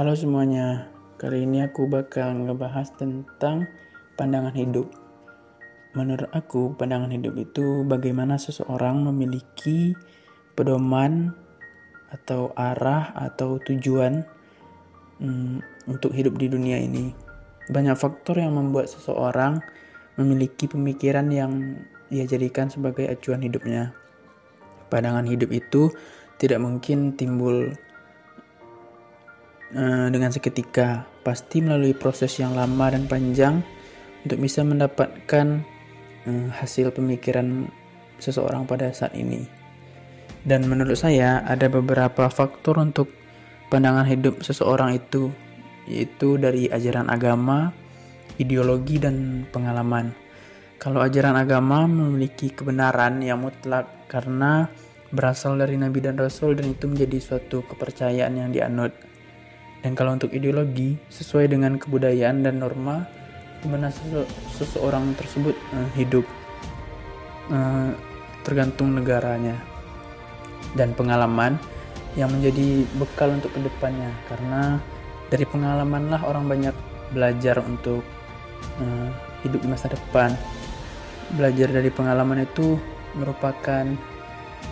Halo semuanya, kali ini aku bakal ngebahas tentang pandangan hidup. Menurut aku, pandangan hidup itu bagaimana seseorang memiliki pedoman atau arah atau tujuan hmm, untuk hidup di dunia ini. Banyak faktor yang membuat seseorang memiliki pemikiran yang ia jadikan sebagai acuan hidupnya. Pandangan hidup itu tidak mungkin timbul dengan seketika, pasti melalui proses yang lama dan panjang untuk bisa mendapatkan uh, hasil pemikiran seseorang pada saat ini. Dan menurut saya ada beberapa faktor untuk pandangan hidup seseorang itu, yaitu dari ajaran agama, ideologi dan pengalaman. Kalau ajaran agama memiliki kebenaran yang mutlak karena berasal dari nabi dan rasul dan itu menjadi suatu kepercayaan yang dianut. Dan kalau untuk ideologi sesuai dengan kebudayaan dan norma di mana sese seseorang tersebut uh, hidup uh, tergantung negaranya dan pengalaman yang menjadi bekal untuk ke depannya. Karena dari pengalaman lah orang banyak belajar untuk uh, hidup di masa depan. Belajar dari pengalaman itu merupakan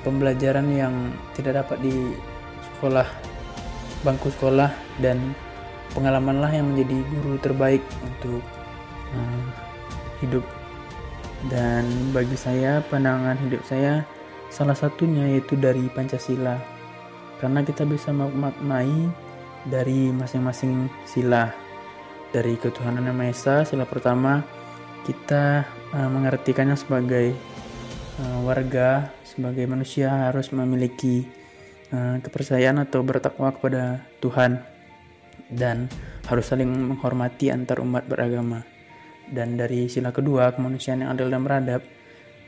pembelajaran yang tidak dapat di sekolah bangku sekolah dan pengalamanlah yang menjadi guru terbaik untuk uh, hidup. Dan bagi saya pandangan hidup saya salah satunya yaitu dari Pancasila. Karena kita bisa memaknai dari masing-masing sila. Dari ketuhanan yang Maha Esa sila pertama kita uh, mengartikannya sebagai uh, warga sebagai manusia harus memiliki uh, kepercayaan atau bertakwa kepada Tuhan dan harus saling menghormati antar umat beragama. Dan dari sila kedua kemanusiaan yang adil dan beradab,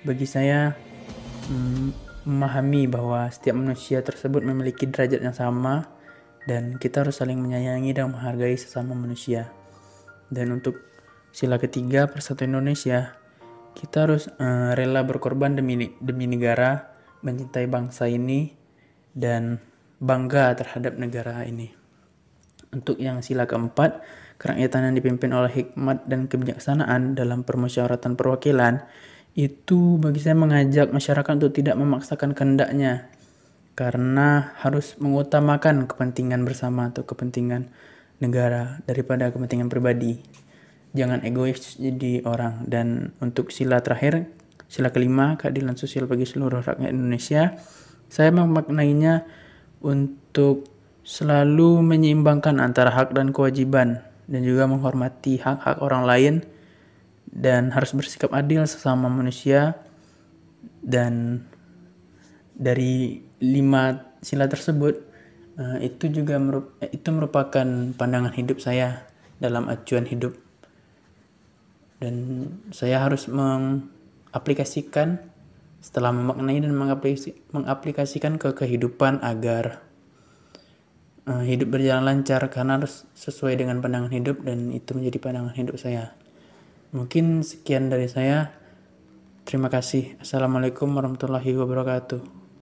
bagi saya mm, memahami bahwa setiap manusia tersebut memiliki derajat yang sama dan kita harus saling menyayangi dan menghargai sesama manusia. Dan untuk sila ketiga persatuan Indonesia, kita harus uh, rela berkorban demi demi negara, mencintai bangsa ini dan bangga terhadap negara ini. Untuk yang sila keempat, kerakyatan yang dipimpin oleh hikmat dan kebijaksanaan dalam permusyawaratan perwakilan itu bagi saya mengajak masyarakat untuk tidak memaksakan kehendaknya karena harus mengutamakan kepentingan bersama atau kepentingan negara daripada kepentingan pribadi. Jangan egois jadi orang dan untuk sila terakhir, sila kelima keadilan sosial bagi seluruh rakyat Indonesia, saya memaknainya untuk selalu menyeimbangkan antara hak dan kewajiban dan juga menghormati hak-hak orang lain dan harus bersikap adil sesama manusia dan dari lima sila tersebut uh, itu juga merup itu merupakan pandangan hidup saya dalam acuan hidup. Dan saya harus mengaplikasikan setelah memaknai dan mengaplikasikan ke kehidupan agar uh, hidup berjalan lancar karena harus sesuai dengan pandangan hidup dan itu menjadi pandangan hidup saya. Mungkin sekian dari saya. Terima kasih. Assalamualaikum warahmatullahi wabarakatuh.